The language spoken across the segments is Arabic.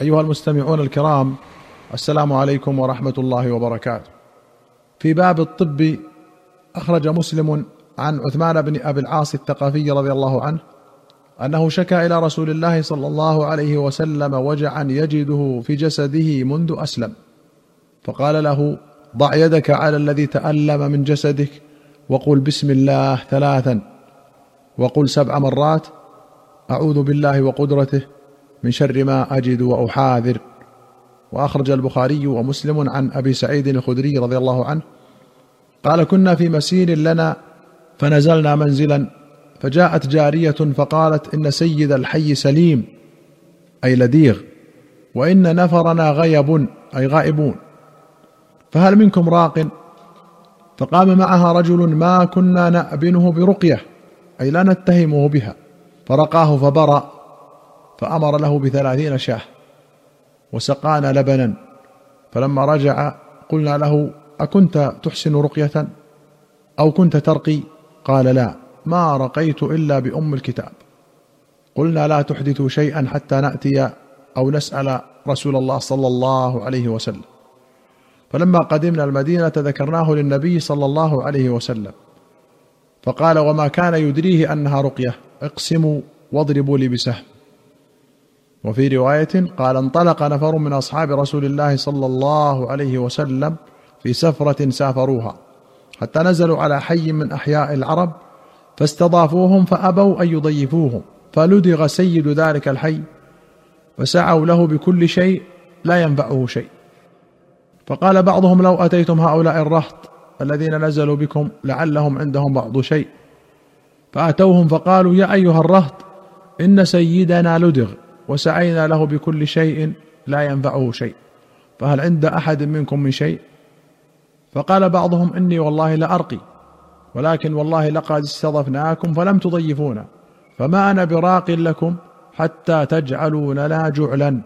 أيها المستمعون الكرام السلام عليكم ورحمة الله وبركاته. في باب الطب أخرج مسلم عن عثمان بن أبي العاص الثقفي رضي الله عنه أنه شكا إلى رسول الله صلى الله عليه وسلم وجعا يجده في جسده منذ أسلم. فقال له ضع يدك على الذي تألم من جسدك وقل بسم الله ثلاثا. وقل سبع مرات أعوذ بالله وقدرته من شر ما أجد وأحاذر. وأخرج البخاري ومسلم عن أبي سعيد الخدري رضي الله عنه قال كنا في مسير لنا فنزلنا منزلا فجاءت جارية فقالت إن سيد الحي سليم أي لديغ وإن نفرنا غيب أي غائبون. فهل منكم راق؟ فقام معها رجل ما كنا نأبنه برقية أي لا نتهمه بها. فرقاه فبرأ فأمر له بثلاثين شاه وسقانا لبنا فلما رجع قلنا له أكنت تحسن رقية أو كنت ترقي؟ قال لا ما رقيت إلا بأم الكتاب. قلنا لا تحدثوا شيئا حتى نأتي أو نسأل رسول الله صلى الله عليه وسلم. فلما قدمنا المدينة ذكرناه للنبي صلى الله عليه وسلم فقال وما كان يدريه أنها رقية اقسموا واضربوا لي بسهم. وفي رواية قال انطلق نفر من أصحاب رسول الله صلى الله عليه وسلم في سفرة سافروها حتى نزلوا على حي من أحياء العرب فاستضافوهم فأبوا أن يضيفوهم فلدغ سيد ذلك الحي فسعوا له بكل شيء لا ينفعه شيء. فقال بعضهم لو أتيتم هؤلاء الرهط الذين نزلوا بكم لعلهم عندهم بعض شيء. فأتوهم فقالوا يا أيها الرهط إن سيدنا لدغ. وسعينا له بكل شيء لا ينفعه شيء. فهل عند أحد منكم من شيء؟ فقال بعضهم إني والله لارقي ولكن والله لقد استضفناكم فلم تضيفونا فما أنا براق لكم حتى تجعلوا لنا جعلا.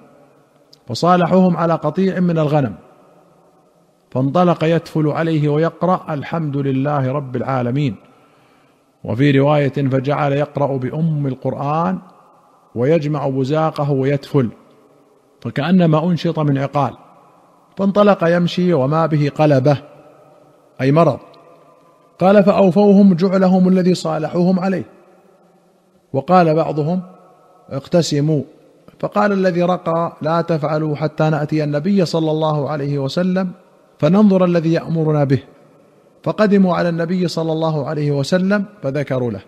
فصالحوهم على قطيع من الغنم. فانطلق يتفل عليه ويقرأ الحمد لله رب العالمين. وفي رواية فجعل يقرأ بأم القرآن ويجمع بزاقه ويتفل فكأنما أنشط من عقال فانطلق يمشي وما به قلبه أي مرض. قال فأوفوهم جعلهم الذي صالحوهم عليه. وقال بعضهم اقتسموا فقال الذي رقى لا تفعلوا حتى نأتي النبي صلى الله عليه وسلم فننظر الذي يأمرنا به. فقدموا على النبي صلى الله عليه وسلم فذكروا له.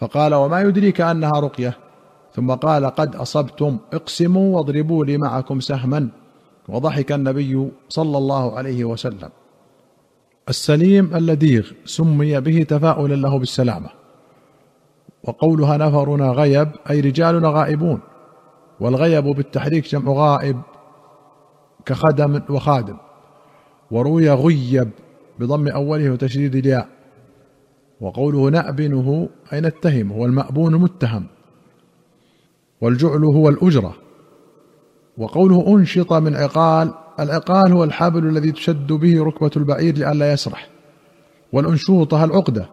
فقال وما يدريك أنها رقية؟ ثم قال قد أصبتم اقسموا واضربوا لي معكم سهما. وضحك النبي صلى الله عليه وسلم. السليم اللديغ سمي به تفاؤلا له بالسلامة. وقولها نفرنا غيب أي رجالنا غائبون. والغيب بالتحريك جمع غائب كخدم وخادم. وروي غيب بضم أوله وتشديد الياء. وقوله نأبنه أي نتهم هو المأبون المتهم والجعل هو الأجرة. وقوله أنشط من عقال العقال هو الحبل الذي تشد به ركبة البعير لئلا يسرح. والانشوطه العقدة.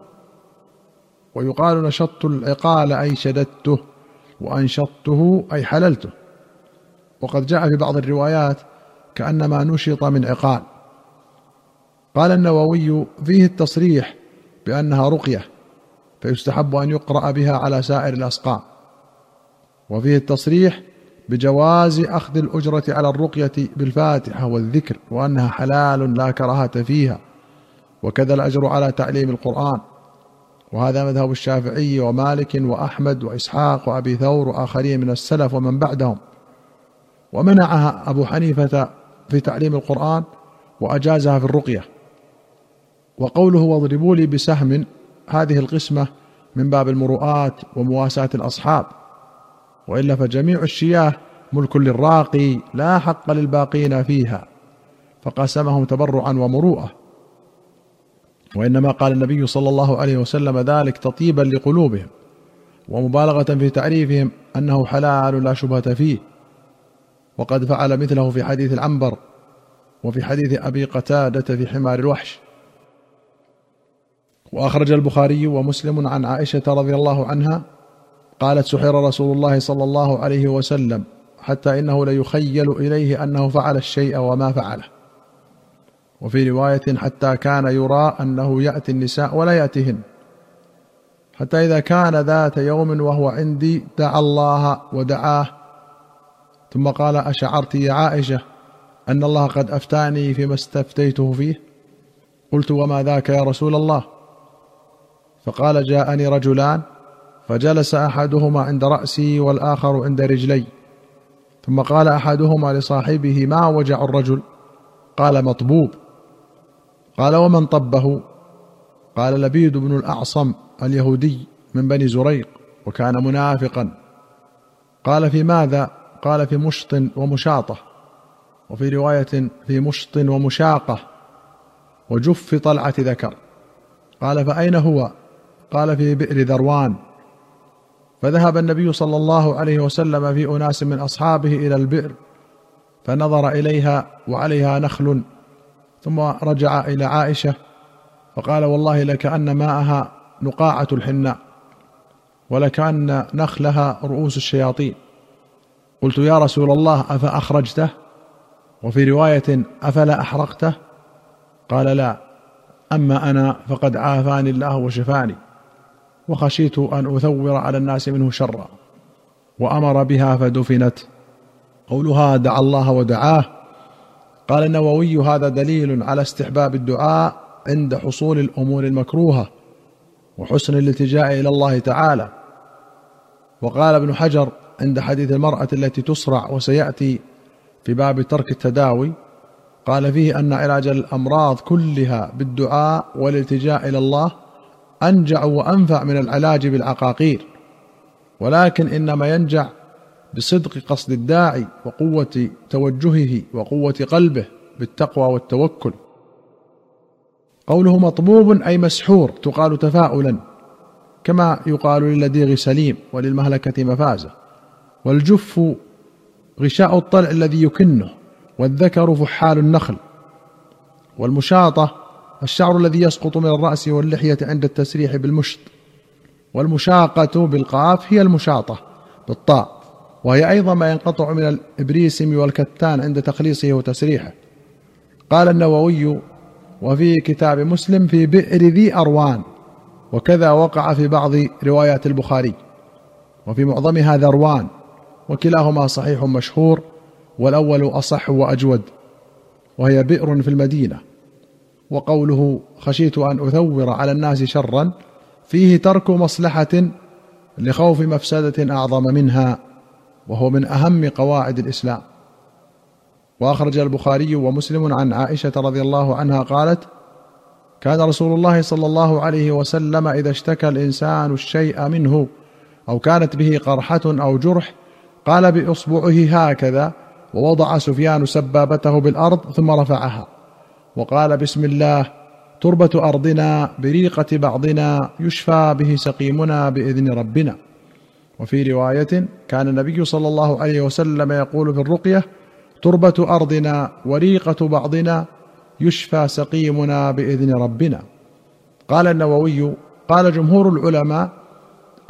ويقال نشطت العقال أي شددته وأنشطته أي حللته. وقد جاء في بعض الروايات كأنما نشط من عقال. قال النووي فيه التصريح بأنها رقية فيستحب أن يقرأ بها على سائر الاسقام وفيه التصريح بجواز أخذ الأجرة على الرقية بالفاتحة والذكر وأنها حلال لا كراهة فيها وكذا الأجر على تعليم القرآن. وهذا مذهب الشافعي ومالك وأحمد وإسحاق وأبي ثور وآخرين من السلف ومن بعدهم. ومنعها أبو حنيفة في تعليم القرآن وأجازها في الرقية. وقوله واضربوا لي بسهم هذه القسمة من باب المروءات ومواساة الأصحاب. وإلا فجميع الشياه ملك للراقي لا حق للباقين فيها فقسمهم تبرعا ومروءة. وإنما قال النبي صلى الله عليه وسلم ذلك تطيبا لقلوبهم ومبالغة في تعريفهم أنه حلال لا شبهة فيه. وقد فعل مثله في حديث العنبر وفي حديث أبي قتادة في حمار الوحش. وأخرج البخاري ومسلم عن عائشة رضي الله عنها قالت سحر رسول الله صلى الله عليه وسلم حتى إنه ليخيل إليه أنه فعل الشيء وما فعله. وفي رواية حتى كان يرى أنه يأتي النساء ولا يأتيهن. حتى إذا كان ذات يوم وهو عندي دعا الله ودعاه. ثم قال أشعرت يا عائشة أن الله قد أفتاني فيما استفتيته فيه؟ قلت وما ذاك يا رسول الله؟ فقال جاءني رجلان فجلس أحدهما عند رأسي والآخر عند رجلي. ثم قال أحدهما لصاحبه ما وجع الرجل؟ قال مطبوب. قال ومن طبه؟ قال لبيد بن الأعصم اليهودي من بني زريق وكان منافقا. قال في ماذا؟ قال في مشط ومشاطة وفي رواية في مشط ومشاقة وجف طلعة ذكر. قال فأين هو؟ قال في بئر ذروان. فذهب النبي صلى الله عليه وسلم في أناس من أصحابه إلى البئر فنظر إليها وعليها نخل ثم رجع إلى عائشة فقال والله لكأن ماءها نقاعة الحناء ولكأن نخلها رؤوس الشياطين. قلت يا رسول الله أفأخرجته؟ وفي رواية أفلا أحرقته؟ قال لا أما أنا فقد عافاني الله وشفاني. وخشيت أن أثور على الناس منه شرا وأمر بها فدفنت. قولها دعا الله ودعاه. قال النووي هذا دليل على استحباب الدعاء عند حصول الأمور المكروهة وحسن الالتجاء إلى الله تعالى. وقال ابن حجر عند حديث المرأة التي تصرع وسيأتي في باب ترك التداوي قال فيه أن علاج الأمراض كلها بالدعاء والالتجاء إلى الله أنجع وأنفع من العلاج بالعقاقير ولكن إنما ينجع بصدق قصد الداعي وقوة توجهه وقوة قلبه بالتقوى والتوكل. قوله مطبوب أي مسحور تقال تفاؤلا كما يقال للديغ سليم وللمهلكة مفازة والجف غشاء الطلع الذي يكنه والذكر فحال النخل والمشاطة الشعر الذي يسقط من الرأس واللحية عند التسريح بالمشط والمشاقة بالقاف هي المشاطة بالطاء وهي أيضا ما ينقطع من الإبريسم والكتان عند تخليصه وتسريحه. قال النووي وفي كتاب مسلم في بئر ذي أروان وكذا وقع في بعض روايات البخاري وفي معظمها ذروان وكلاهما صحيح مشهور والأول أصح وأجود وهي بئر في المدينة. وقوله خشيت أن أثور على الناس شرا فيه ترك مصلحة لخوف مفسدة أعظم منها وهو من أهم قواعد الإسلام. وأخرج البخاري ومسلم عن عائشة رضي الله عنها قالت كان رسول الله صلى الله عليه وسلم إذا اشتكى الإنسان الشيء منه أو كانت به قرحة أو جرح قال بأصبعه هكذا ووضع سفيان سبابته بالأرض ثم رفعها. وقال بسم الله تربة أرضنا بريقة بعضنا يشفى به سقيمنا بإذن ربنا. وفي رواية كان النبي صلى الله عليه وسلم يقول في الرقية تربة أرضنا وريقة بعضنا يشفى سقيمنا بإذن ربنا. قال النووي قال جمهور العلماء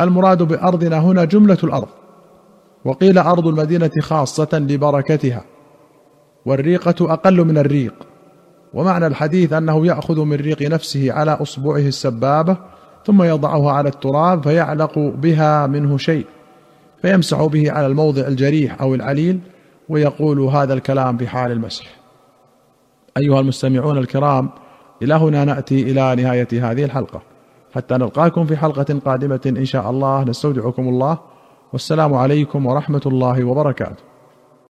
المراد بأرضنا هنا جملة الأرض. وقيل أرض المدينة خاصة لبركتها والريقة أقل من الريق. ومعنى الحديث أنه يأخذ من ريق نفسه على أصبعه السبابة ثم يضعها على التراب فيعلق بها منه شيء فيمسح به على الموضع الجريح أو العليل ويقول هذا الكلام في حال المسح. أيها المستمعون الكرام إلى هنا نأتي إلى نهاية هذه الحلقة. حتى نلقاكم في حلقة قادمة إن شاء الله. نستودعكم الله. والسلام عليكم ورحمة الله وبركاته.